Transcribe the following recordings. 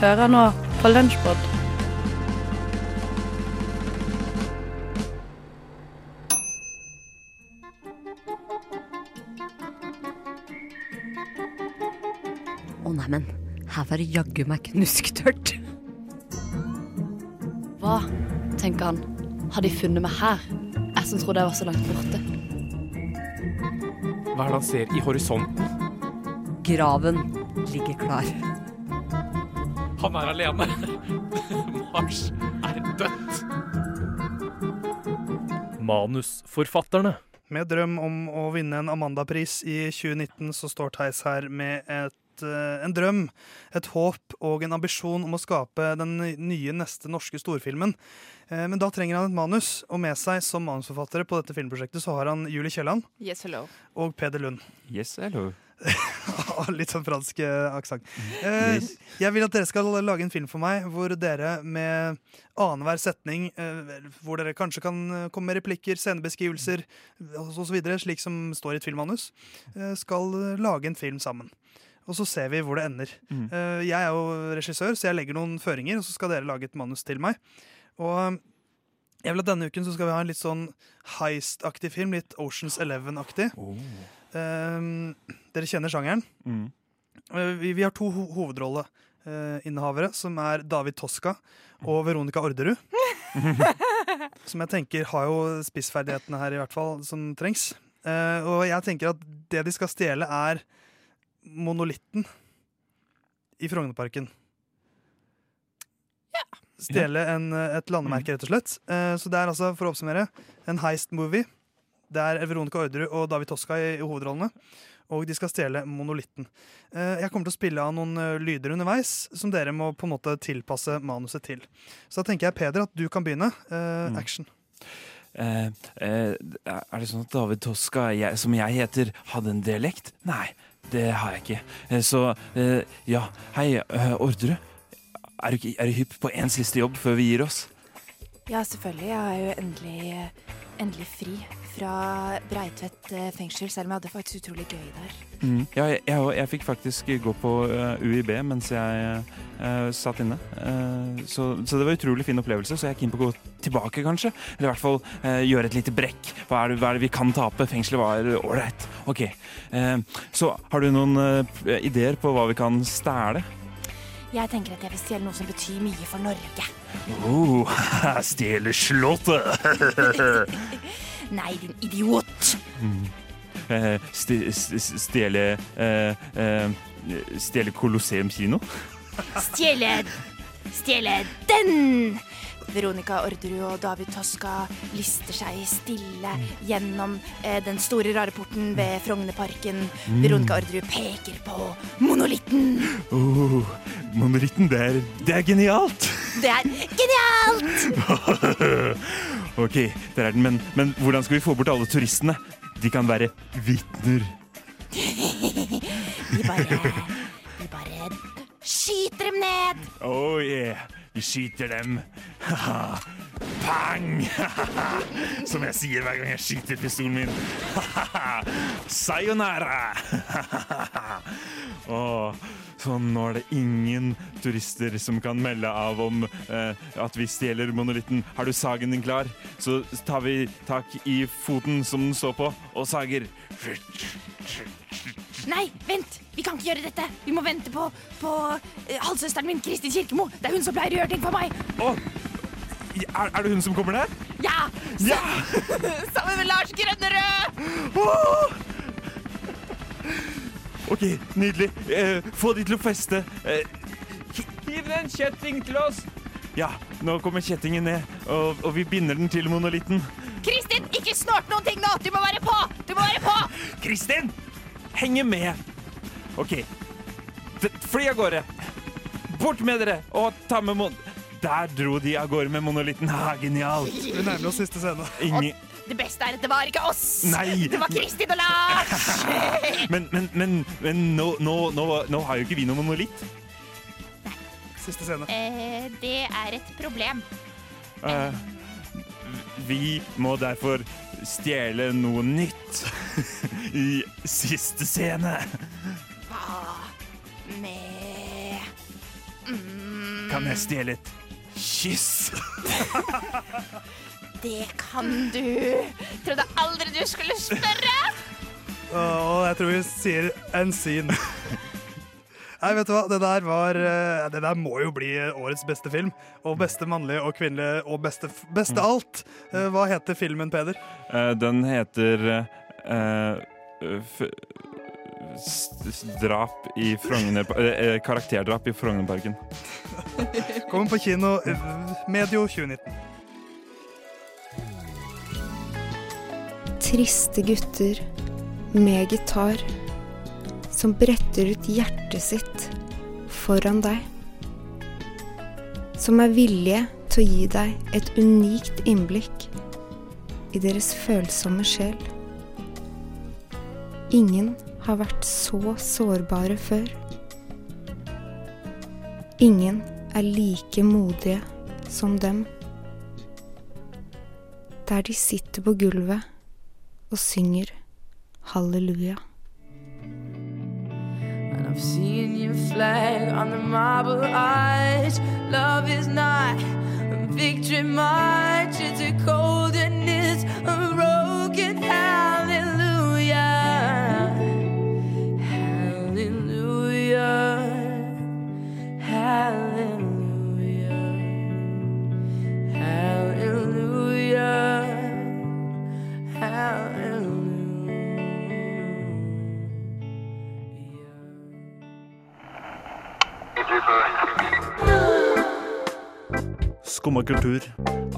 Hører nå på Lunsjpod. Å neimen, her var det jaggu meg knusktørt. Hva, tenker han, har de funnet meg her? Jeg som trodde jeg var så langt borte. Hva er det han ser i horisonten? Graven ligger klar. Han er alene. Mars er dødt. Manusforfatterne. Med drøm om å vinne en Amanda-pris i 2019 så står Theis her med et, eh, en drøm, et håp og en ambisjon om å skape den nye neste norske storfilmen. Eh, Men da trenger han et manus, og med seg som manusforfattere på dette filmprosjektet så har han Julie Kielland Yes, hello. og Peder Lund. Yes, hello. Litt sånn fransk eh, aksent. Eh, Yes. Jeg vil at dere skal lage en film for meg hvor dere med annenhver setning, eh, hvor dere kanskje kan eh, komme med replikker, scenebeskrivelser osv., slik som står i et filmmanus, eh, skal eh, lage en film sammen. Og så ser vi hvor det ender. Mhm. Eh, Jeg er jo regissør, så jeg legger noen føringer, og så skal dere lage et manus til meg. Og eh, jeg vil at denne uken så skal vi ha en litt sånn heist-aktig film, litt Oceans Eleven-aktig. Eh, dere kjenner sjangeren. Mm. Eh, Vi, vi har to ho hovedrolleinnehavere, som er David Toska og Veronica Orderud. som jeg tenker har jo spissferdighetene her, i hvert fall, som trengs. Uh, og jeg tenker at det de skal stjele, er monolitten i Frognerparken. Ja. Stjele en, eh, et landemerke, rett og slett. Uh, så det er altså, for å oppsummere, en heist-movie. Det er Veronica Orderud og David Toska i, i hovedrollene. Og de skal stjele monolitten. Eh, Jeg kommer til å spille av noen eh, lyder underveis som dere må på en måte tilpasse manuset til. Så da tenker jeg, Peder, at du kan begynne. Eh, Mm. Action. Uh, eh, er det sånn at David Toska, jeg, som jeg heter, hadde en dialekt? Nei, det har jeg ikke. Så ja, hei, Orderud. Er du, er du hypp på en siste jobb før vi gir oss? Ja, selvfølgelig. Jeg er jo endelig, endelig fri fra Breitvedt eh, fengsel, selv om jeg hadde faktisk utrolig gøy der. Mm. Ja, jeg, jeg, jeg fikk faktisk gå på uh, UiB mens jeg uh, satt inne. Uh, så, så det var utrolig fin opplevelse, så jeg er keen på å gå tilbake, kanskje. Eller i hvert fall eh, gjøre et lite brekk. Hva er, det, hva er det vi kan tape? Fengselet var ålreit. OK. Eh, så har du noen eh, ideer på hva vi kan stjele? Jeg tenker at jeg vil stjele noe som betyr mye for Norge. Oh, Stjele slottet! Nei, din idiot! Eh, sti- st- Stjele eh, eh, Stjele Colosseum kino? Stjele Stjele den! Veronica Orderud og David Toska lister seg stille gjennom eh, den store rare porten ved Frognerparken. Veronica Orderud peker på monolitten. Oh, monolitten, det er, det er genialt! Det er genialt! ok, der er den, men, men hvordan skal vi få bort alle turistene? De kan være vitner. de bare De bare skyter dem ned. Oh yeah, vi skyter dem. Pang! Som jeg sier hver gang jeg skyter pistolen min. Sayonara! Og så nå er det ingen turister som kan melde av om eh, at vi stjeler monolitten. Har du sagen din klar? Så tar vi tak i foten som den står på, og sager. Nei, vent! Vi kan ikke gjøre dette. Vi må vente på, på eh, halvsøsteren min, Kristin Kirkemo. Det er hun som pleier å gjøre ting for meg. Åh, er, er det hun som kommer der? Ja! Ja! Sammen med Lars Grønnerød! Åh! OK, nydelig. Eh, få de til å feste. Eh, Gi den kjetting til oss! Ja, nå kommer kjettingen ned, og, og vi binder den til monolitten. Kristin, ikke snort noen ting nå! Du må være på! Du må være på! Kristin! Henge med! OK. Fly av gårde. Bort med dere, og ta med mon... Der dro de av gårde med monolitten. Ha, genialt. Vi nærmer oss siste scene. Ingen Det beste er at det var ikke oss! Nei. Det var Kristin og Lars! Men, men, men, men nå, nå, nå, nå har jo ikke vi noe monolitt. Siste scene. eh, det er et problem. Eh, vi må derfor stjele noe nytt i siste scene. Hva med mm, Kan jeg stjele et kyss? Det kan du. Trodde aldri du skulle spørre. Og jeg tror vi sier en scene. Nei, vet du hva? Det der var eh, Det der må jo bli årets beste film. Og beste mannlige og kvinnelige og beste, beste alt. Eh, Hva heter filmen, Peder? Eh, den heter uh, drap i Frogner... eh, karakterdrap i Frognerparken. Kommer på kino eh, medio 2019. Triste gutter med gitar som bretter ut hjertet sitt foran deg. Som er villige til å gi deg et unikt innblikk i deres følsomme sjel. Ingen har vært så sårbare før. Ingen er like modige som dem. Der de sitter på gulvet og synger halleluja. I've seen your flag on the marble arch. Love is not a victory march, it's a cold and it's a broken Skumma kultur.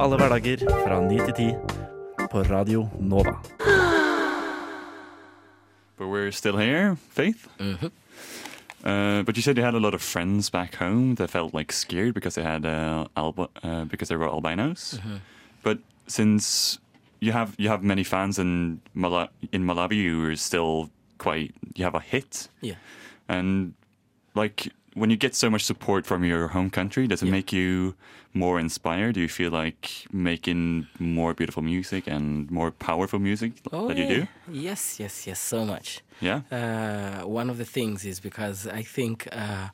Alle hverdager fra 9 til 10 på Radio Nova. But we're still here, Faith. Mm-hmm. Uh, but you said you had a lot of friends back home that felt like scared because they had uh, alb- uh, because they were albinos. Mm-hmm. But since you have you have many fans in Mala- in Malawi, you are still quite you have a hit. Yeah. And like when you get so much support from your home country, does it Yeah. make you more inspired? Do you feel like making more beautiful music and more powerful music that you do? Oh, Yes, yes, yes, so much. Yeah. Uh, one of the things is because I think uh,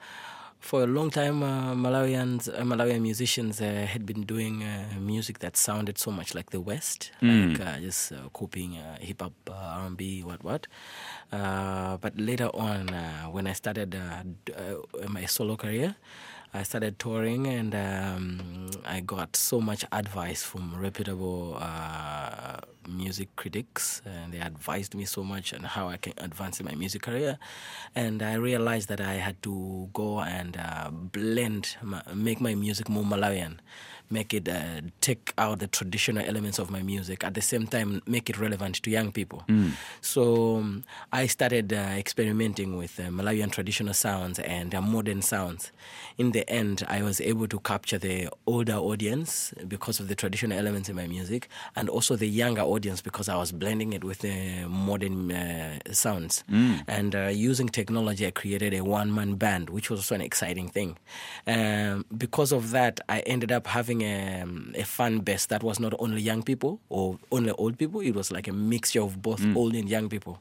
for a long time uh, Malawians, uh, Malawian musicians uh, had been doing uh, music that sounded so much like the West, Mm. like uh, just uh, copying uh, hip hop, uh, R&B, what what. Uh, but later on, uh, when I started uh, uh, my solo career. I started touring and um, I got so much advice from reputable uh, music critics, and they advised me so much on how I can advance in my music career. And I realized that I had to go and uh, blend, my, make my music more Malawian, make it uh, take out the traditional elements of my music, at the same time make it relevant to young people. So um, I started uh, experimenting with uh, Malawian traditional sounds and uh, modern sounds. In the end, I was able to capture the older audience because of the traditional elements in my music, and also the younger audience because I was blending it with the modern uh, sounds. And uh, using technology, I created a one man band, which was also an exciting thing. Um, because of that, I ended up having a, um, a fan base that was not only young people or only old people, it was like a mixture of both mm. old and young people.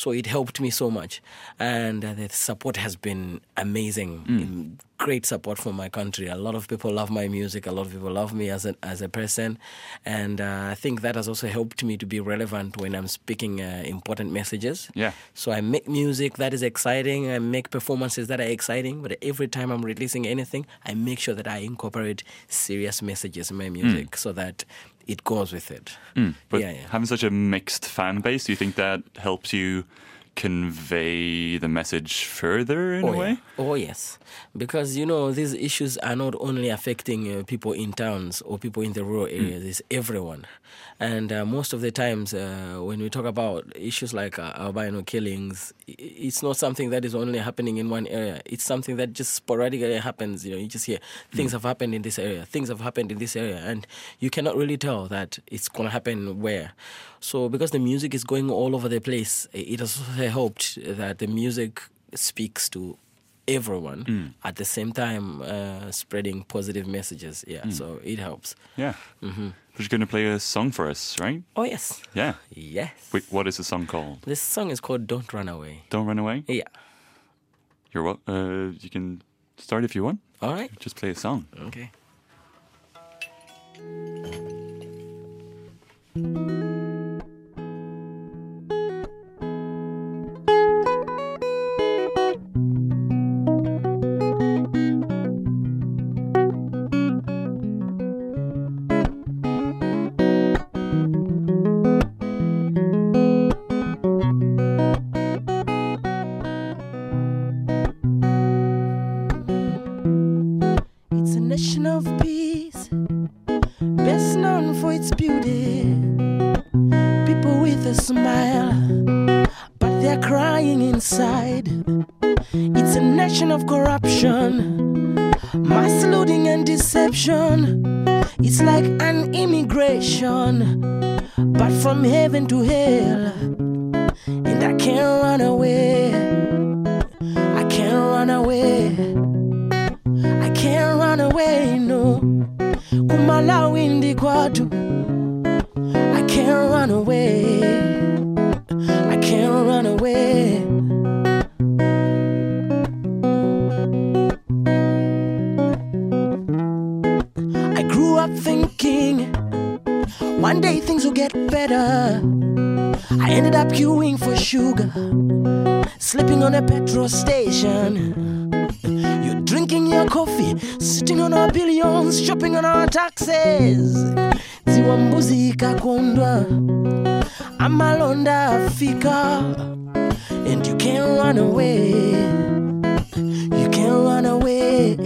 So it helped me so much. And uh, the support has been amazing. Mm, Great support from my country. A lot of people love my music. A lot of people love me as a, as a person. And uh, I think that has also helped me to be relevant when I'm speaking uh, important messages. Yeah. So I make music that is exciting. I make performances that are exciting. But every time I'm releasing anything, I make sure that I incorporate serious messages in my music so that it goes with it. Mm, But Yeah, yeah. having such a mixed fan base, do you think that helps you convey the message further in oh, a way? Yeah. Oh, yes. Because, you know, these issues are not only affecting uh, people in towns or people in the rural areas, it's everyone. And uh, most of the times, uh, when we talk about issues like uh, albino killings, it's not something that is only happening in one area. It's something that just sporadically happens. You know, you just hear things have happened in this area, things have happened in this area, and you cannot really tell that it's going to happen where. So, because the music is going all over the place, it has helped that the music speaks to everyone at the same time uh, spreading positive messages. Yeah, so it helps. Yeah. hmm But you're going to play a song for us, right? Oh, yes. Yeah. Yes. Wait, what is the song called? This song is called Don't Run Away. Don't Run Away? Yeah. You're wel- uh, you can start if you want. All right. Just play a song. Okay. Nation of peace, best known for its beauty. People with a smile, but they're crying inside. It's a nation of corruption, mass looting and deception. It's like an immigration, but from heaven to hell. And I can't run away. I can't run away. I can't run away, no. Kumalawi ndi kwatu. I can't run away. I can't run away. I grew up thinking one day things will get better. I ended up queuing for sugar, sleeping on a petrol station. Your coffee, sitting on our billions, shopping on our taxes. Ziwa mbuzi ikakondwa, amalonda afika, and you can't run away. You can't run away.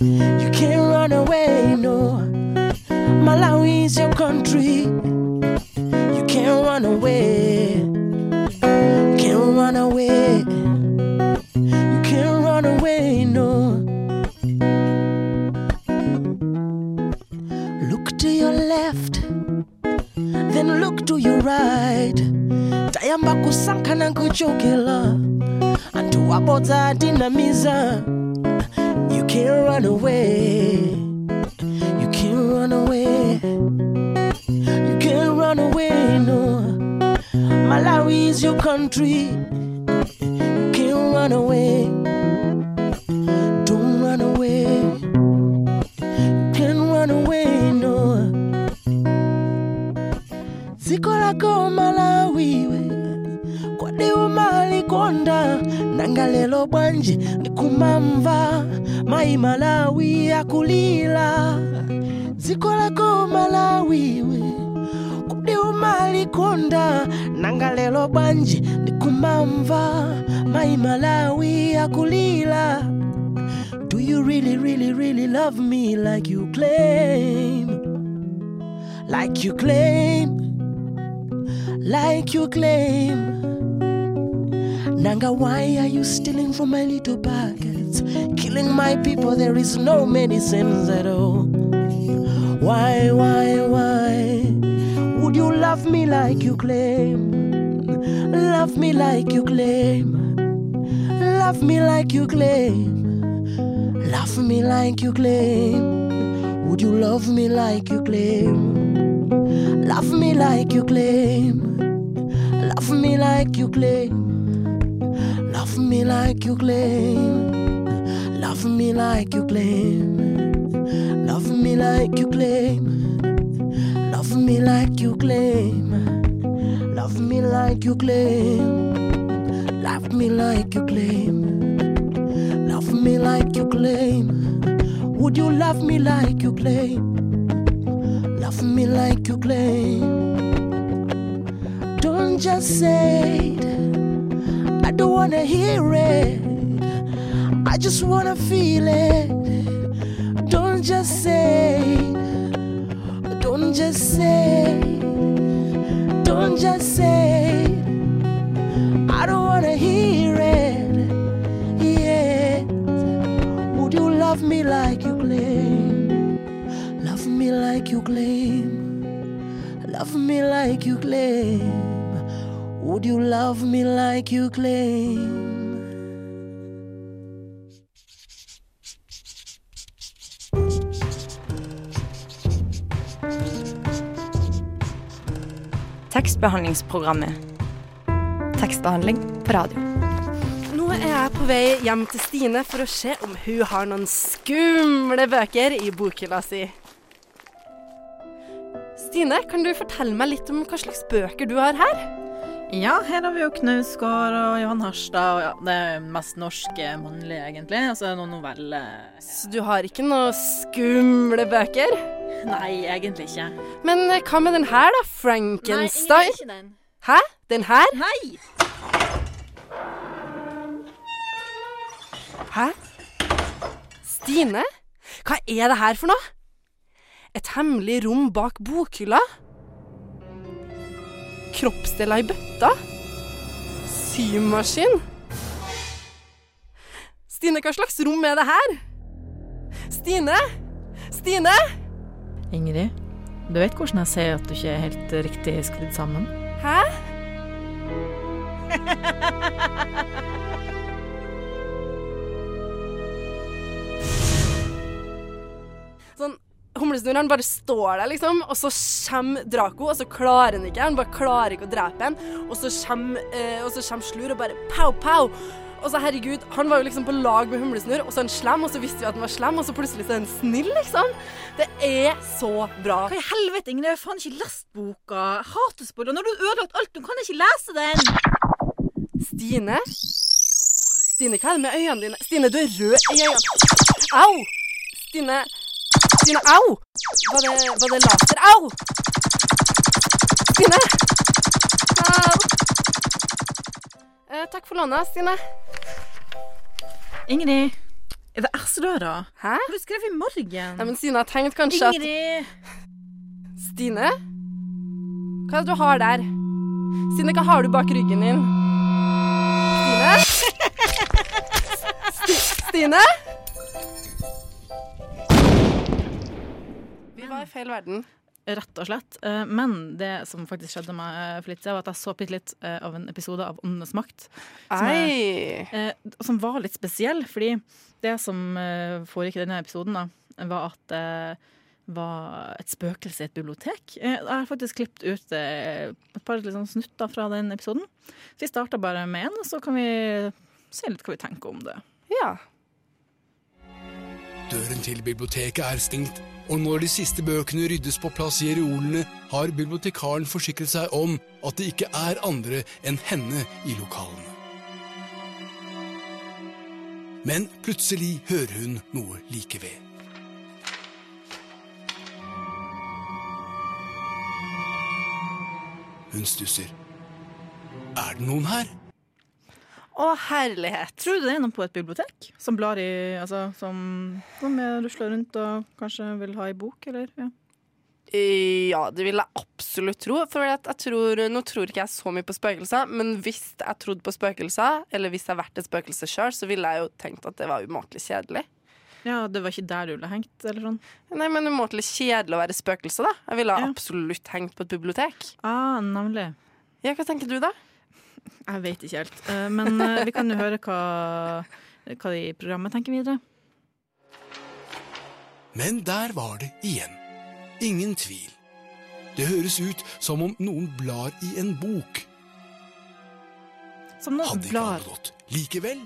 You can't run away, no. Malawi is your country. You can't run away. joke and two about that in a Killing my people, there is no medicines at all. Why, why, why would you love me like you claim? Love me like you claim. Love me like you claim. Love me like you claim. Would you love me like you claim? Love me like you claim. Love me like you claim. Love me like you claim. Love me like you claim. Love me like you claim. Love me like you claim. Love me like you claim. Love me like you claim. Love me like you claim. Would you love me like you claim? Love me like you claim. Don't just say it. I don't wanna hear it. I just wanna feel it. Don't just say. Don't just say. Don't just say. I don't wanna hear it. Yeah. Would you love me like you claim? Love me like you claim. Love me like you claim. Would you love me like you claim? Tekstbehandlingsprogrammet. Tekstbehandling på radio. Nå er jeg på vei hjem til Stine for å se om hun har noen skumle bøker i bokhylla si. Stine, kan du fortelle meg litt om hva slags bøker du har her? Ja, her har vi jo Knausgård og Johan Harstad, og ja, det er mest norske mannlige, egentlig. Altså noen noveller. Så du har ikke noen skumle bøker? Nei, egentlig ikke. Men eh, hva med den her, da? Frankenstein? Nei, ikke den. Hæ? Den her? Nei! Hæ? Stine? Hva er det her for noe? Et hemmelig rom bak bokhylla? Kroppsdeler i bøtta? Symaskin? Stine, hva slags rom er det her? Stine? Stine? Ingrid, du vet hvordan jeg ser at du ikke er helt riktig skrudd sammen? Hæ? Humlesnurr bare står der, liksom, og så kommer Draco, og så klarer han ikke. Han bare klarer ikke å drepe han. Og så kommer, eh, og så kommer Slur og bare pow, pow. Og så herregud, Han var jo liksom på lag med Humlesnurr, og så er han slem, og så visste vi at han var slem, og så plutselig så er han snill, liksom. Det er så bra. Hva i helvete, Ingrid? Jeg har faen ikke lest boka. Hater. Når du har ødelagt alt, du kan ikke lese den. Stine? Stine, hva er det med øynene dine? Stine, du er rød i øynene. Au! Stine Stine, au! Var det, var det laser? Au! Stine! Au! Eh, takk for lånet, Stine. Ingrid, er det S-døra? Hæ? Har du skrevet i morgen? Nei, men Stine har tenkt kanskje at Ingrid! Stine? Hva er det du har der? Stine, hva har du bak ryggen din? Stine? St Stine? Vi var i feil verden. Rett og slett. Eh, Men det som faktisk skjedde meg eh, for litt siden, var at jeg så bitte litt eh, av en episode av Åndenes makt. Som, er, som var litt spesiell, fordi det som foregikk i denne episoden, da, var at det var et spøkelse i et bibliotek. Jeg har faktisk klippet ut et par liksom, snutter fra den episoden. Så vi starter bare med en, og så kan vi se litt hva vi tenker om det. Ja. Døren til biblioteket er stengt, og når de siste bøkene ryddes på plass i reolene, har bibliotekaren forsikret seg om at det ikke er andre enn henne i lokalene. Men plutselig hører hun noe like ved. Hun stusser. Er det noen her? Å, herlighet. Tror du det er noen på et bibliotek som blar i Altså, som, som er rusler rundt og kanskje vil ha ei bok, eller? Ja. Ja, det vil jeg absolutt tro. For jeg tror, nå tror ikke jeg så mye på spøkelser, men hvis jeg trodde på spøkelser, eller hvis jeg har vært et spøkelse sjøl, så ville jeg jo tenkt at det var umåtelig kjedelig. ja, det var ikke der du ville hengt, eller sånn? Nei, men umåtelig kjedelig å være spøkelse, da. Jeg ville absolutt hengt på et bibliotek. Ah, nemlig. Ja, hva tenker du, da? Jeg vet ikke helt. Eh, Men eh, vi kan jo høre hva, hva de i programmet tenker videre. Men der var det igjen. Ingen tvil. Det høres ut som om noen blar i en bok. Som noen Hadde ikke blar alle gått likevel?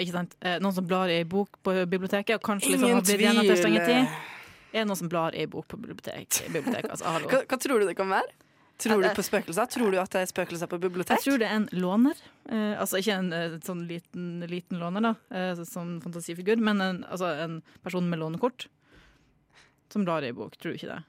Ikke sant? Eh, Noen som blar i ei bok på biblioteket, og kanskje liksom har blitt igjen etter strenge tvil. tid. Er det noen som blar i ei bok på biblioteket? biblioteket? Altså. Hva, hva tror du det kan være? Tror du på spøkelser? Tror du at det er spøkelser på bibliotek? Jeg tror det er en låner. Eh, altså ikke en eh, sånn liten, liten låner, da, eh, sånn fantasifigur, men en, altså en person med lånekort som blar i bok. Tror du ikke det?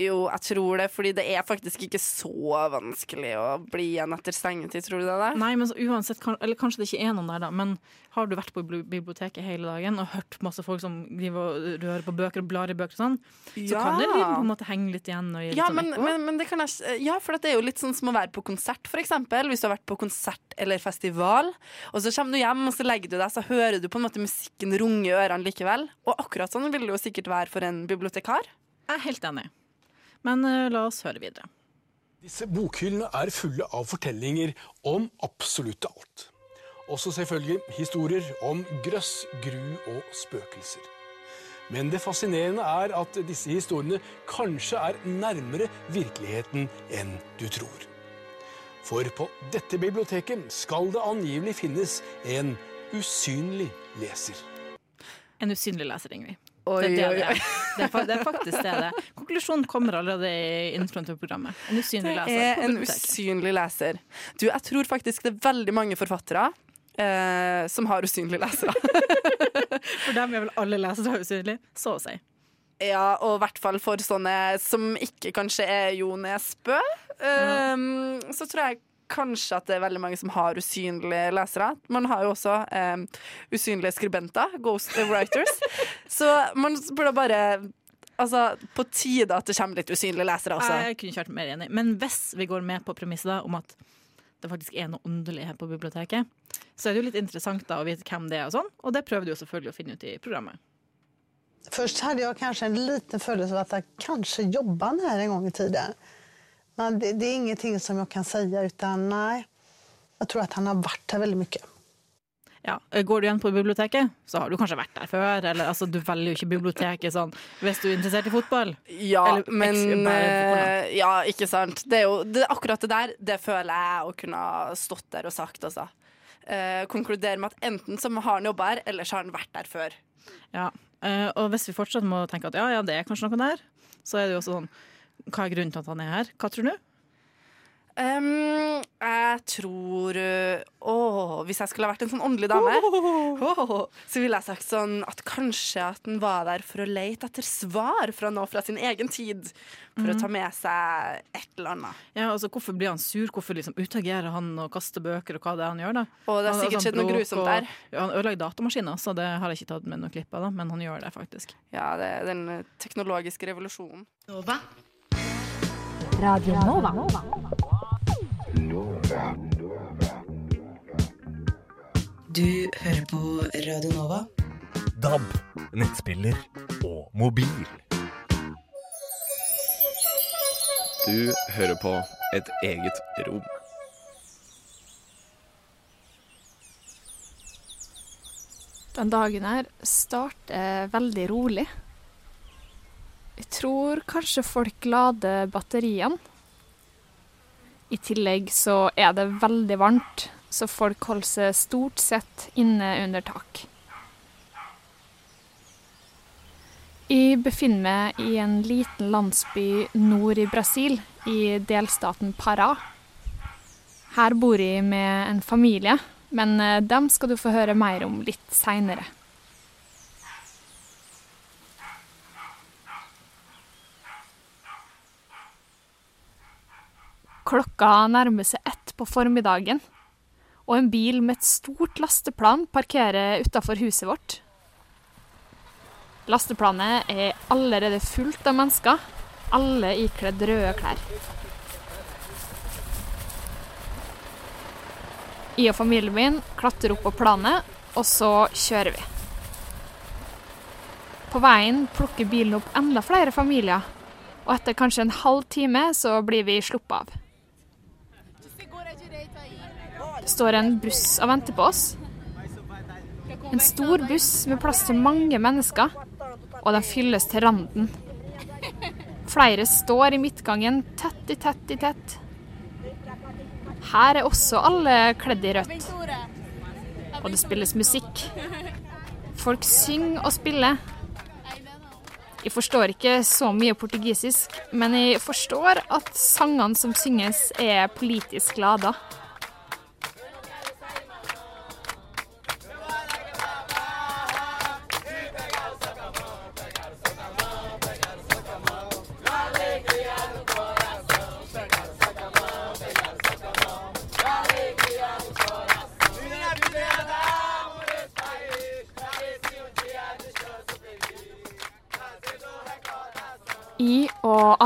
Jo, jeg tror det, fordi det er faktisk ikke så vanskelig å bli igjen etter stengetid, tror du det? er? Nei, men så uansett, kan, eller kanskje det ikke er noen der, da, men har du vært på biblioteket hele dagen og hørt masse folk som driver og rører på bøker og blar i bøker og sånn, så kan det på en måte henge litt igjen. Litt Ja, sånn men, men, men det kan jeg, ja, for det er jo litt sånn som å være på konsert, for eksempel. Hvis du har vært på konsert eller festival, og så kommer du hjem og så legger du deg, så hører du på en måte musikken runge i ørene likevel. Og akkurat sånn vil det jo sikkert være for en bibliotekar. Jeg er helt enig. Men eh, la oss høre videre. Disse bokhyllene er fulle av fortellinger om absolutt alt. Også selvfølgelig historier om grøss, gru og spøkelser. Men det fascinerende er at disse historiene kanskje er nærmere virkeligheten enn du tror. For på dette biblioteket skal det angivelig finnes en usynlig leser. En usynlig leser, Ingrid. Oi, det, er det, oi, det, oi. Det, er, faktisk det det er. Konklusjonen kommer allerede i introen til programmet. En usynlig Det er en usynlig leser. Du, jeg tror faktisk det er veldig mange forfattere eh, som har usynlige lesere. For dem er vel alle lesere usynlige, så å si. Ja, og i hvert fall for sånne som ikke kanskje er Jo Nesbø. Um, Så tror jeg kanskje at det er veldig mange som har usynlige lesere. Man har jo også um, usynlige skribenter, ghost writers. Så man burde bare Altså, på tide at det kommer litt usynlige lesere også. Jeg kunne ikke vært mer enig. Men hvis vi går med på premisset da, om at det faktisk er noe underlig her på biblioteket, så er det jo litt interessant da å vite hvem det er og sånn, og det prøver du jo selvfølgelig å finne ut i programmet. Først hadde jeg kanskje en liten følelse av at jeg kanskje jobbet her en gang i tiden. Men det, det är ingenting som jag kan säga, utan nej. Jag tror att han har varit här väldigt mycket. Ja, Går du igjen på biblioteket, så har du kanskje vært der før. Eller altså, du velger jo ikke biblioteket sånn hvis du er interessert i fotball. Ja, Eller men eh, Ja, ikke sant. Det er jo det, akkurat det der, det føler jeg å kunne ha stått der og sagt, altså. Eh, konkludere med at enten så har han jobba her, eller så har han vært der før. Ja, eh, og hvis vi fortsatt må tenke at ja, ja, det er kanskje noe der, så er det jo også sånn Hva er grunnen til at han er her? Hva tror du? Um, jeg tror Å, Åh, hvis jeg skulle ha vært en sånn åndelig dame, oh. så ville jeg sagt sånn at kanskje at han var der for å lete etter svar fra noe fra sin egen tid. For å Mhm. ta med seg et eller annet. Ja, altså Hvorfor blir han sur? Hvorfor liksom utagerer han og kaster bøker, og hva det er han gjør? da? Og det har sikkert altså, skjedd noe grusomt grusomt og- der. Ja, han ødelegger datamaskiner, så det har jeg ikke tatt med noen klipp av, da, men han gjør det faktisk. Ja, det er den teknologiske revolusjonen. Radio Nova. Du hører på Radio Nova. DAB, nettspiller og mobil. Du hører på et eget rom. Den dagen her starter veldig rolig. Jeg tror kanskje folk lader batteriene. I tillegg så er det veldig varmt, så folk holder seg stort sett inne under tak. Jeg befinner meg i en liten landsby nord i Brasil, i delstaten Pará. Her bor jeg med en familie, men eh, dem skal du få høre mer om litt seinere. Klokka nærmer seg ett på formiddagen, og en bil med et stort lasteplan parkerer utafor huset vårt. Lasteplanet er allerede fullt av mennesker, alle ikledd røde klær. Jeg og familien min klatrer opp på planet, og så kjører vi. På veien plukker bilen opp enda flere familier, og etter kanskje en halv time så blir vi sluppet av. Står en buss og venter på oss. En stor buss med plass til mange mennesker, og den fylles til randen. Flere står i midtgangen tett i tett i tett. Her er også alle kledd i rødt. Og det spilles musikk. Folk synger og spiller. Jeg forstår ikke så mye portugisisk, men jeg forstår at sangene som synges, er politisk lada.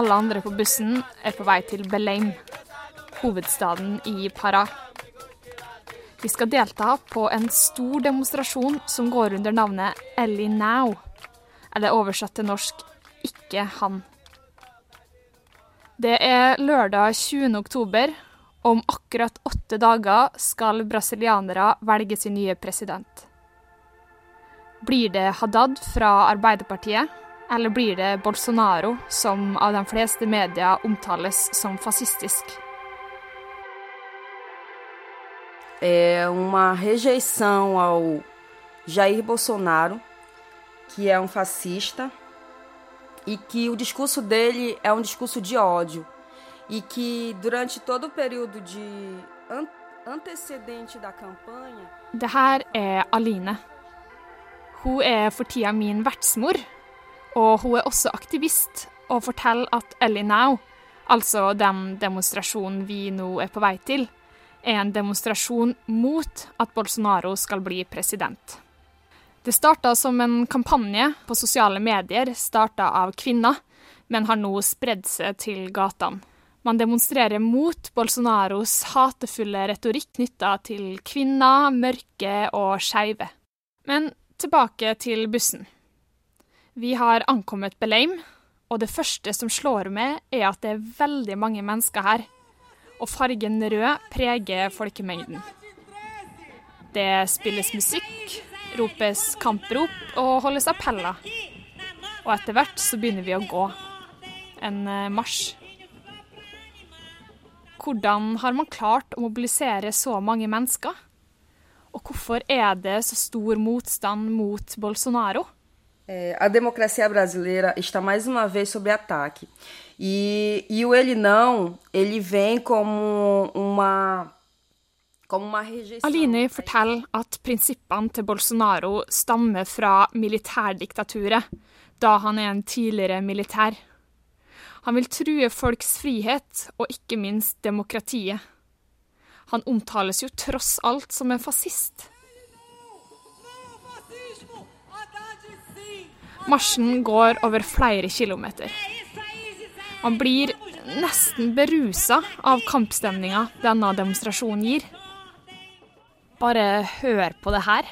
Alle andre på bussen er på vei til Belém, hovedstaden i Pará. Vi skal delta på en stor demonstrasjon som går under navnet Ellie Now, eller oversatt til norsk Ikke han. Det er lørdag 20. oktober, om akkurat åtte dager skal brasilianere velge sin nye president. Blir det Haddad fra Arbeiderpartiet, eller blir det Bolsonaro, som av de fleste medier omtales som fascistisk? é uma rejeição ao Jair Bolsonaro, que é um fascista, e que o discurso dele é um discurso de ódio, e que durante todo o período de an antecedente da campanha Det her er Aline. Hun er for tida min vertsmor, og hun er også aktivist og forteller at Ellie Now, altså den demonstrasjonen vi nå er på vei til, er en demonstrasjon mot at Bolsonaro skal bli president. Det starta som en kampanje på sosiale medier, starta av kvinner, men har nå spredd seg til gatene. Man demonstrerer mot Bolsonaros hatefulle retorikk knytta til kvinner, mørke og skeive. Men tilbake til bussen. Vi har ankommet Beleim, og det første som slår meg, er at det er veldig mange mennesker her. Og fargen rød preger folkemengden. Det spilles musikk, ropes kamprop og holdes appeller. Og etter hvert så begynner vi å gå. En eh, marsj. Hvordan har man klart å mobilisere så mange mennesker? Og hvorfor er det så stor motstand mot Bolsonaro? É, a democracia brasileira está mais uma vez sob ataque. E, e o ele não, ele vem como uma Alini. Forteller at prinsippene til Bolsonaro stammer fra militærdiktaturet, da han er en tidligere militær. Han vil true folks frihet, og ikke minst demokratiet. Han omtales jo tross alt som en fascist. Marsjen går over flere kilometer. Man blir nesten berusa av kampstemninga denne demonstrasjonen gir. Bare hør på det her.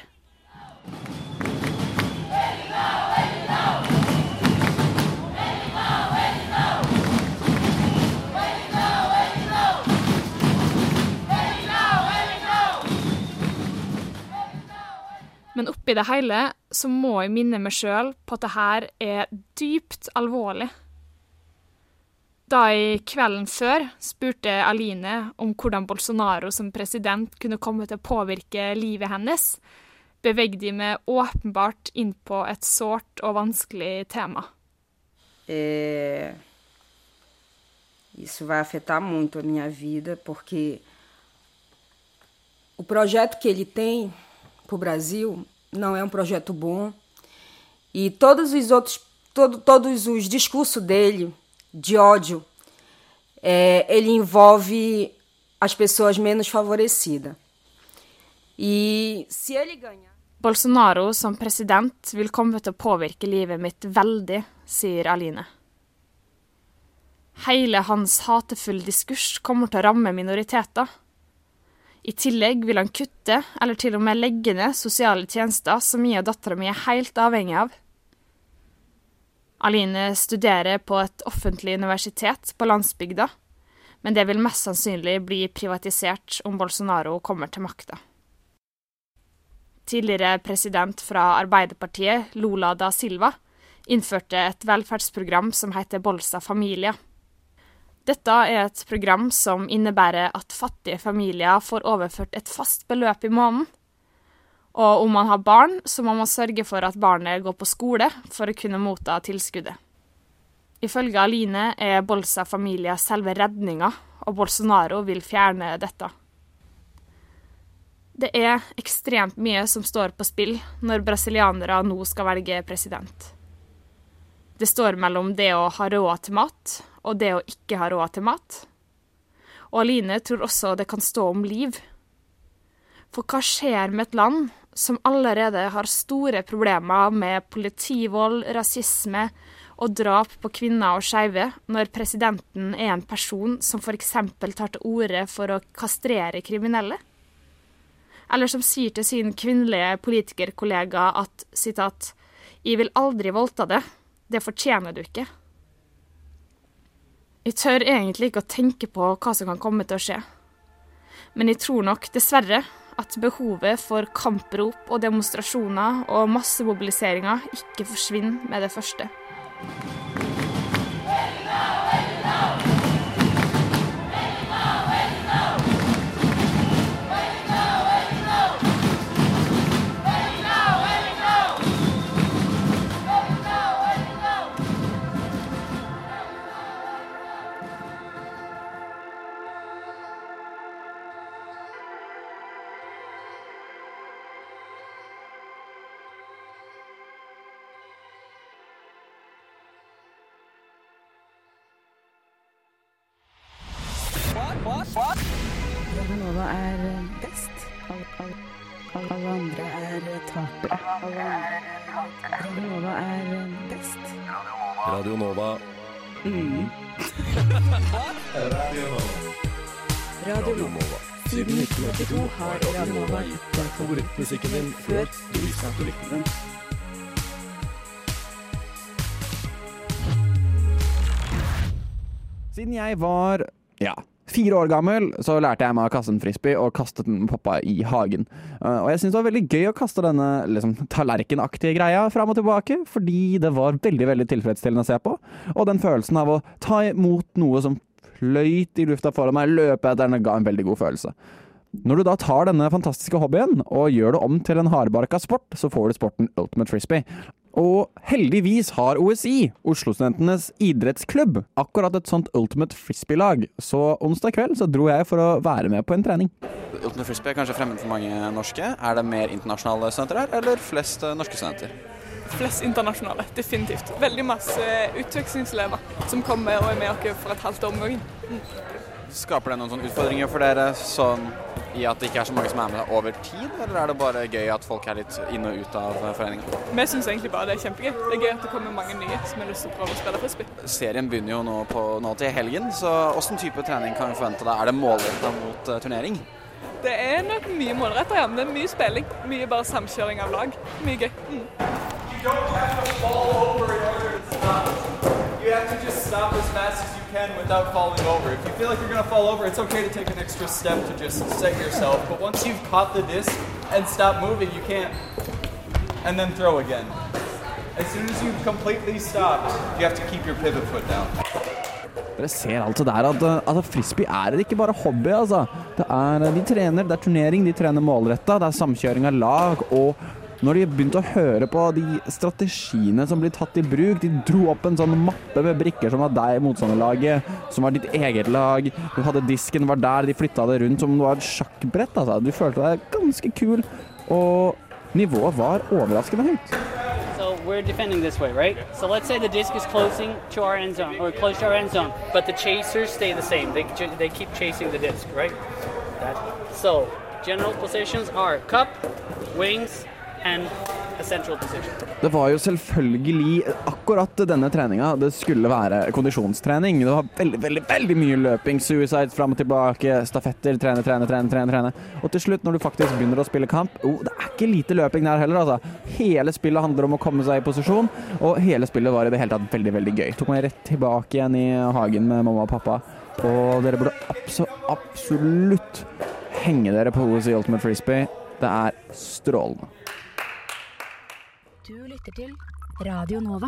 Men oppi det hele så må jeg minne meg sjøl på at det her er dypt alvorlig. Da jeg kvelden før spurte Aline om hvordan Bolsonaro som president kunne komme til å påvirke livet hennes, bevegde jeg meg åpenbart inn på et sårt og vanskelig tema. Eh, Isso vai afetar muito a minha vida, porque para o Brasil não é um projeto bom. E todos os outros, todo, todos os discursos dele de ódio, é, ele envolve as pessoas menos favorecidas. E se ele ganhar. Bolsonaro som president vil komme til å påvirke livet mitt veldig, sier Aline. Hele hans hatefulle diskurs kommer til å ramme minoriteter. I tillegg vil han kutte, eller til og med legge ned, sosiale tjenester som jeg og dattera mi er helt avhengig av. Aline studerer på et offentlig universitet på landsbygda, men det vil mest sannsynlig bli privatisert om Bolsonaro kommer til makta. Tidligere president fra Arbeiderpartiet, Lula da Silva, innførte et velferdsprogram som heter Bolsa Familia. Dette er et program som innebærer at fattige familier får overført et fast beløp i måneden. Og om man har barn, så må man sørge for at barnet går på skole for å kunne motta tilskuddet. Ifølge Aline er Bolsa Familia selve redninga, og Bolsonaro vil fjerne dette. Det er ekstremt mye som står på spill når brasilianere nå skal velge president. Det står mellom det å ha råd til mat og det å ikke ha råd til mat. Og Aline tror også det kan stå om liv. For hva skjer med et land som allerede har store problemer med politivold, rasisme og drap på kvinner og skeive, når presidenten er en person som f.eks. tar til orde for å kastrere kriminelle? Eller som sier til sin kvinnelige politikerkollega at sitat, 'Jeg vil aldri voldta det. Det fortjener du ikke'. Jeg tør egentlig ikke å tenke på hva som kan komme til å skje. Men jeg tror nok, dessverre, at behovet for kamprop og demonstrasjoner og massemobiliseringer ikke forsvinner med det første. Jeg var ja, fire år gammel, så lærte jeg meg å kaste en frisbee og kastet den med pappa i hagen. Uh, og jeg syntes det var veldig gøy å kaste denne liksom, tallerkenaktige greia fram og tilbake, fordi det var veldig veldig tilfredsstillende å se på. Og den følelsen av å ta imot noe som fløyt i lufta foran meg, løpe etter den, ga en veldig god følelse. Når du da tar denne fantastiske hobbyen og gjør det om til en hardbarka sport, så får du sporten Ultimate Frisbee. Og heldigvis har OSI, Oslo-studentenes idrettsklubb, akkurat et sånt Ultimate Frisbee-lag. Så onsdag kveld så dro jeg for å være med på en trening. Ultimate Frisbee er kanskje fremmed for mange norske. Er det mer internasjonale studenter her, eller flest eh, norske studenter? Flest internasjonale, definitivt. Veldig masse utvekslingselever som kommer og er med oss for et halvt år om gangen. Mm. Skaper det noen sånne utfordringer for dere, sånn i at det ikke er så mange som er med over tid, eller er det bare gøy at folk er litt inn og ut av foreningen? Vi syns egentlig bare det er kjempegøy. Det er gøy at det kommer mange nye som har lyst til å prøve å spille frisbee. Serien begynner jo nå, på, nå til helgen, så hvilken type trening kan vi forvente deg? Er det målretta mot uh, turnering? Det er nok mye målretta, ja. Men det mye spilling. Mye bare samkjøring av lag. Mye gøy. Mm. You have to just stop as fast as you can without falling over. If you feel like you're going to fall over, it's okay to take an extra step to just set yourself. But once you've caught the disc and stop moving, you can't. And then throw again. As soon as you've completely stopped, you have to keep your pivot foot down. Dere ser altså der at, uh, at frisbee er ikke bare hobby, altså. Det er, de trener, det er turnering, de trener målretta, det er samkjøring av lag. Og når de begynte å høre på de strategiene som blir tatt i bruk De dro opp en sånn mappe med brikker som var deg, motstanderlaget, som var ditt eget lag. Du hadde disken, var der, de flytta det rundt som om det var et sjakkbrett. Altså. Du følte deg ganske kul, og nivået var overraskende høyt. So we're defending this way, right? So let's say the disc is closing to our end zone, or close to our end zone, but the chasers stay the same. They, they keep chasing the disc, right? That. So general positions are cup, wings, Det var jo selvfølgelig akkurat denne treninga. Det skulle være kondisjonstrening. Det var veldig, veldig veldig mye løping, suicide fram og tilbake, stafetter, trene, trene, trene, trene. trene. Og til slutt, når du faktisk begynner å spille kamp oh, Det er ikke lite løping der heller, altså. Hele spillet handler om å komme seg i posisjon, og hele spillet var i det hele tatt veldig, veldig gøy. Tok meg rett tilbake igjen i hagen med mamma og pappa, og dere burde abso absolutt henge dere på OS i Ultimate Frisbee. Det er strålende. Lytter til Radio Nova.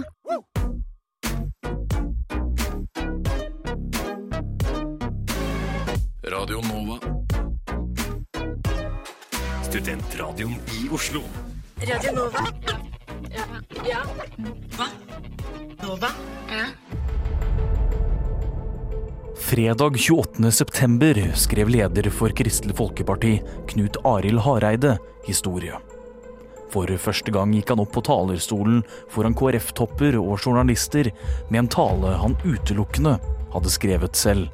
Radio Nova. Studentradioen i Oslo. Radio Nova. Ja. ja. Hva? Nova? Ja. Fredag 28. september skrev leder for Kristelig Folkeparti, Knut Arild Hareide, historie. For første gang gikk han opp på talerstolen foran KrF-topper og journalister med en tale han utelukkende hadde skrevet selv.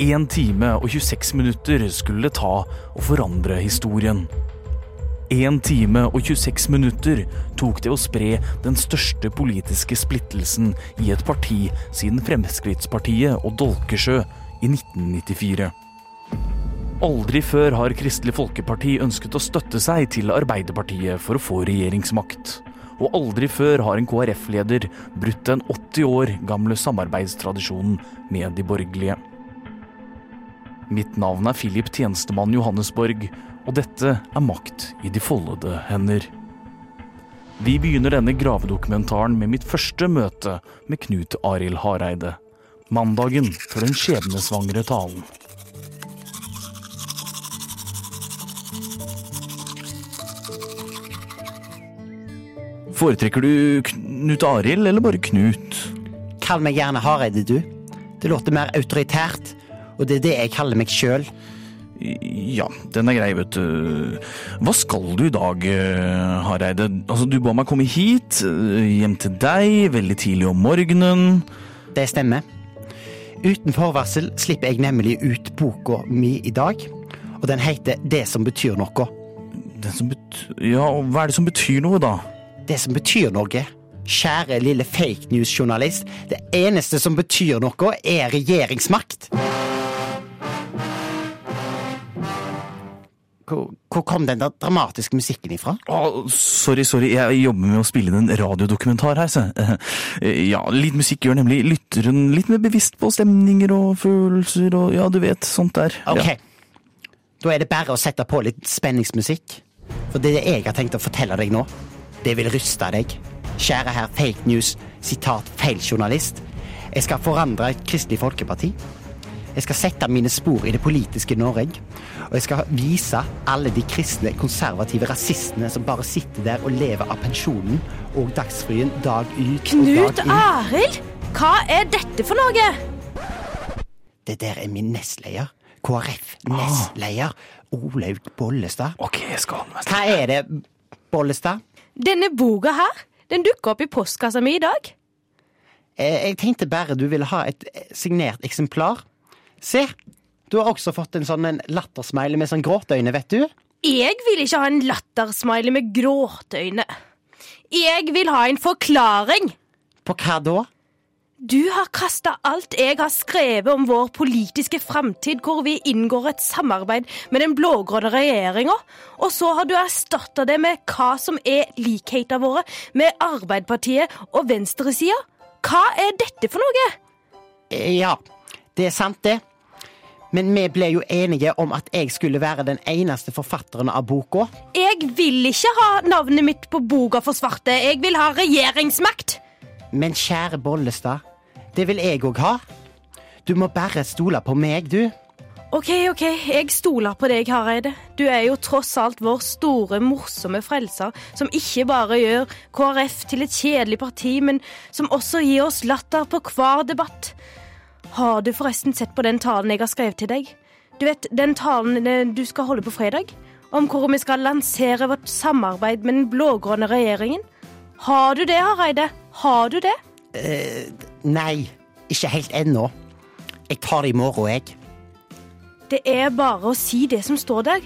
Én time og 26 minutter skulle det ta å forandre historien. Én time og 26 minutter tok det å spre den største politiske splittelsen i et parti siden Fremskrittspartiet og Dolkesjø i 1994. Aldri før har Kristelig Folkeparti ønsket å støtte seg til Arbeiderpartiet for å få regjeringsmakt. Og aldri før har en KrF-leder brutt den 80 år gamle samarbeidstradisjonen med de borgerlige. Mitt navn er Philip Tjenestemann Johannesborg, og dette er Makt i de foldede hender. Vi begynner denne gravedokumentaren med mitt første møte med Knut Arild Hareide. Mandagen for den skjebnesvangre talen. Foretrekker du Knut Arild eller bare Knut? Kall meg gjerne Hareide, du. Det låter mer autoritært, og det er det jeg kaller meg sjøl. Ja, den er grei, vet du. Hva skal du i dag, eh, Hareide? Altså, du ba meg komme hit, eh, hjem til deg, veldig tidlig om morgenen. Det stemmer. Uten forvarsel slipper jeg nemlig ut boka mi i dag. Og den heter Det som betyr noe. Det som betyr Ja, og hva er det som betyr noe, da? Det som betyr noe. Kjære lille fake news-journalist. Det eneste som betyr noe, er regjeringsmakt. Hvor, hvor kom den der dramatiske musikken ifra? Oh, sorry, sorry, jeg jobber med å spille inn en radiodokumentar her. Eh, Ja, litt musikk gjør nemlig lytteren litt mer bevisst på stemninger og følelser og ja, du vet, sånt der. Ok, Ja. Da er det bare å sette på litt spenningsmusikk. For det jeg har tenkt å fortelle deg nå, det vil ryste deg. Kjære herr fake news, sitat feil journalist. Jeg skal forandre Kristelig Folkeparti. Jeg skal sette mine spor i det politiske Norge. Og jeg skal vise alle de kristne, konservative rasistene som bare sitter der og lever av pensjonen og dagsfryen dag ut og Knut dag inn. Arild, hva er dette for noe? Det der er min nestleder. KrF-nestleder. Olaug Bollestad. Ok, jeg skal Hva er det, Bollestad? Denne boka her, den dukka opp i postkassa mi i dag. Eh, Jeg tenkte bare du ville ha et eh, signert eksemplar. Se, du har også fått en sånn en lattersmiley med sånn gråteøyne, vet du. Jeg vil ikke ha en lattersmiley med gråteøyne. Jeg vil ha en forklaring. På hva da? Du har kasta alt jeg har skrevet om vår politiske framtid, hvor vi inngår et samarbeid med den blå-grønne regjeringa, og så har du erstatta det med hva som er likhetene våre med Arbeiderpartiet og venstresida. Hva er dette for noe? Eh, Ja, det er sant, det. Men vi ble jo enige om at jeg skulle være den eneste forfatteren av boka. Jeg vil ikke ha navnet mitt på boka for svarte. Jeg vil ha regjeringsmakt. Men kjære Bollestad, det vil jeg òg ha. Du må bare stole på meg, du. OK, OK, jeg stoler på deg, Hareide. Du er jo tross alt vår store, morsomme frelser, som ikke bare gjør KrF til et kjedelig parti, men som også gir oss latter på hver debatt. Har du forresten sett på den talen jeg har skrevet til deg? Du vet, den talen eh, du skal holde på fredag? Om hvor vi skal lansere vårt samarbeid med den blå-grønne regjeringen? Har du det, Hareide? Har du det? Eh, nei, ikke helt ennå. Jeg tar det i morgen, jeg. Det er bare å si det som står der.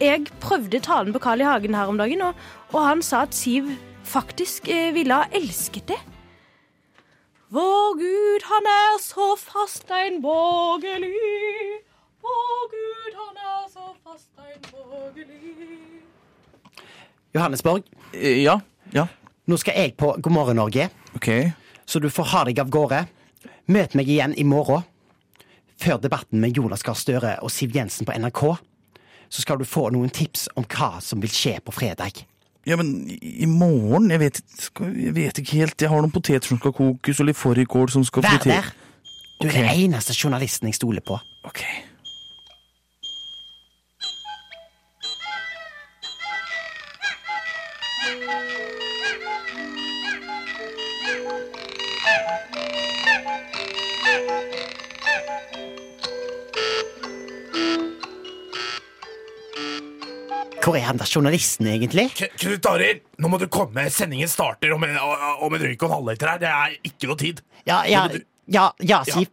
Jeg prøvde talen på Carl I. Hagen her om dagen, og, og han sa at Siv faktisk eh, ville ha elsket det. Vår Gud, han er så fasteinborgerlig. Vår Gud, han er så fasteinborgerlig. Johannesborg. Ja, ja. Nå skal jeg på God morgen Norge, Okay. så du får ha deg av gårde. Møt meg igjen i morgen. Før debatten med Jonas Gahr Støre og Siv Jensen på NRK, så skal du få noen tips om hva som vil skje på fredag. Ja, men i morgen? Jeg vet, jeg vet ikke helt. Jeg har noen poteter som skal kokes, og litt fårikål som skal Vær der! Du er den eneste journalisten jeg stoler på. Ok. Hvor er han da, journalisten, egentlig? Knut Arild, nå må du komme. Sendingen starter om en, om en og en halvliter her. Det er ikke noe tid. Ja, ja, du- ja, ja Siv.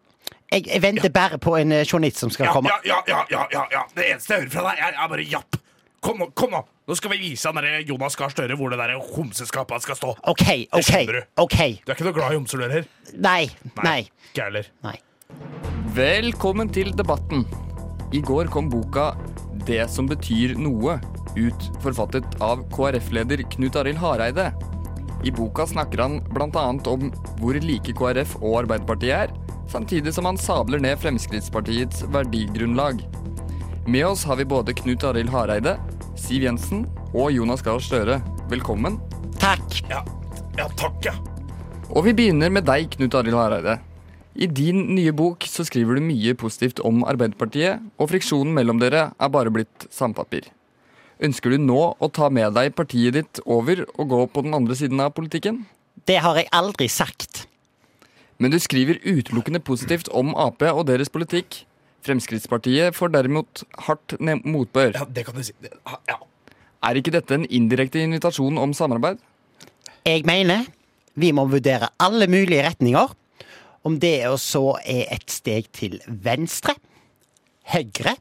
Jeg, jeg venter bare på en eh, journalist som skal ja, komme. ja, ja, ja, ja, ja, ja. Det eneste jeg hører fra deg, er, er bare japp. Kom nå, kom nå. Nå skal vi vise han der Jonas Gahr Støre hvor det der homseskapet skal stå. OK, OK. du. ok Du er ikke noe glad i homser, du heller? Nei. Nei. Ikke jeg heller. Nei. Velkommen til debatten. I går kom boka 'Det som betyr noe' ut, forfattet av KrF-leder Knut Arild Hareide. I boka snakker han bl.a. om hvor like KrF og Arbeiderpartiet er, samtidig som han sabler ned Fremskrittspartiets verdigrunnlag. Med oss har vi både Knut Arild Hareide, Siv Jensen og Jonas Gahr Støre. Velkommen. Takk. Ja, ja takk, ja. Og vi begynner med deg, Knut Arild Hareide. I din nye bok så skriver du mye positivt om Arbeiderpartiet, og friksjonen mellom dere er bare blitt sandpapir. Ønsker du nå å ta med deg partiet ditt over og gå på den andre siden av politikken? Det har jeg aldri sagt. Men du skriver utelukkende positivt om Ap og deres politikk. Fremskrittspartiet får derimot hardt motbør. Ja, det kan du si. Ja. Er ikke dette en indirekte invitasjon om samarbeid? Jeg mener vi må vurdere alle mulige retninger, om det også er et steg til venstre, høyre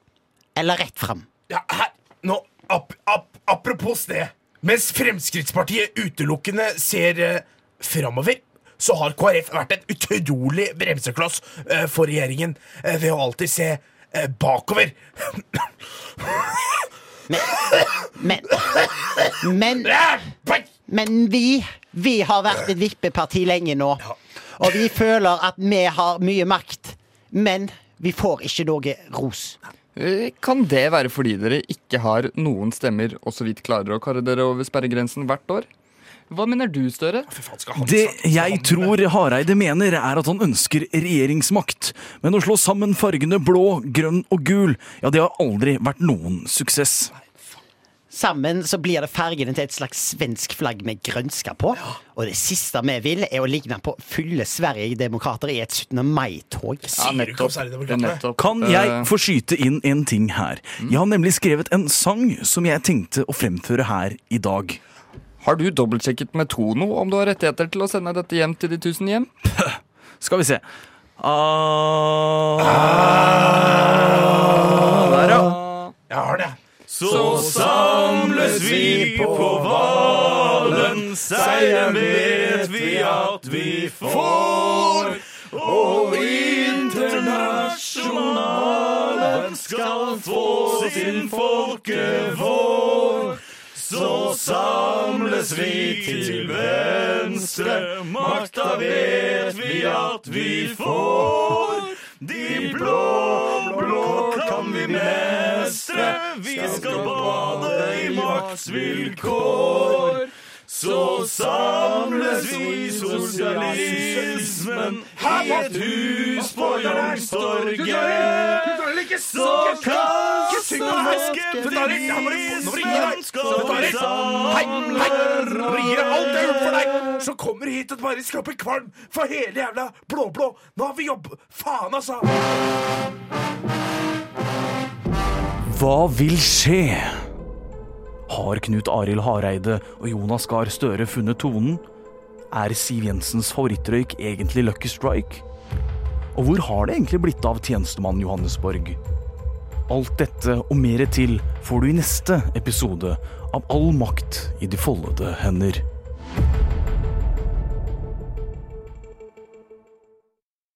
eller rett fram. Ja, her, nå, ap, ap, apropos det. Mens Fremskrittspartiet utelukkende ser eh, framover, så har KrF vært en utrolig bremsekloss eh, for regjeringen eh, ved å alltid se eh, bakover. Men Men, men vi, vi har vært et vippeparti lenge nå. Og vi føler at vi har mye makt. Men vi får ikke noe ros. Eh, Kan det være fordi dere ikke har noen stemmer og så vidt klarer å karre dere over sperregrensen hvert år? Hva mener du, Støre? Det jeg tror Hareide mener, er at han ønsker regjeringsmakt. Men å slå sammen fargene blå, grønn og gul, ja, det har aldri vært noen suksess. Sammen så blir det fargene til et slags svensk flagg med grønska på. Og det siste vi vil, er å ligne på fulle Sverigedemokrater i et 17. mai-tog. Kan jeg få skyte inn en ting her? Jeg har nemlig skrevet en sang som jeg tenkte å fremføre her i dag. Har du dobbeltsjekket med Tono om du har rettigheter til å sende dette hjem til de tusen hjem? Skal vi se. Ah, der, ja. Jeg har det. Så samles vi på Hvalen, seieren vet vi at vi får. Og internasjonalen skal få sin folkevår. Så samles vi til venstre, makta vet vi at vi får. De blå, blå kan vi mestre, vi skal bade i maktsvilkår. Så samles vi sosialismen. I et hus på Youngstorget. Så kapitalismen skal vi samle så kommer hit og bare skaper kvalm for hele jævla blå-blå. Nå har vi jobb... Faen, altså. Hva vil skje? Har Knut Arild Hareide og Jonas Gahr Støre funnet tonen? Er Siv Jensens favorittrøyk egentlig Lucky Strike? Og hvor har det egentlig blitt av tjenestemann Johannesborg? Alt dette og mer til får du i neste episode av All makt i de foldede hender.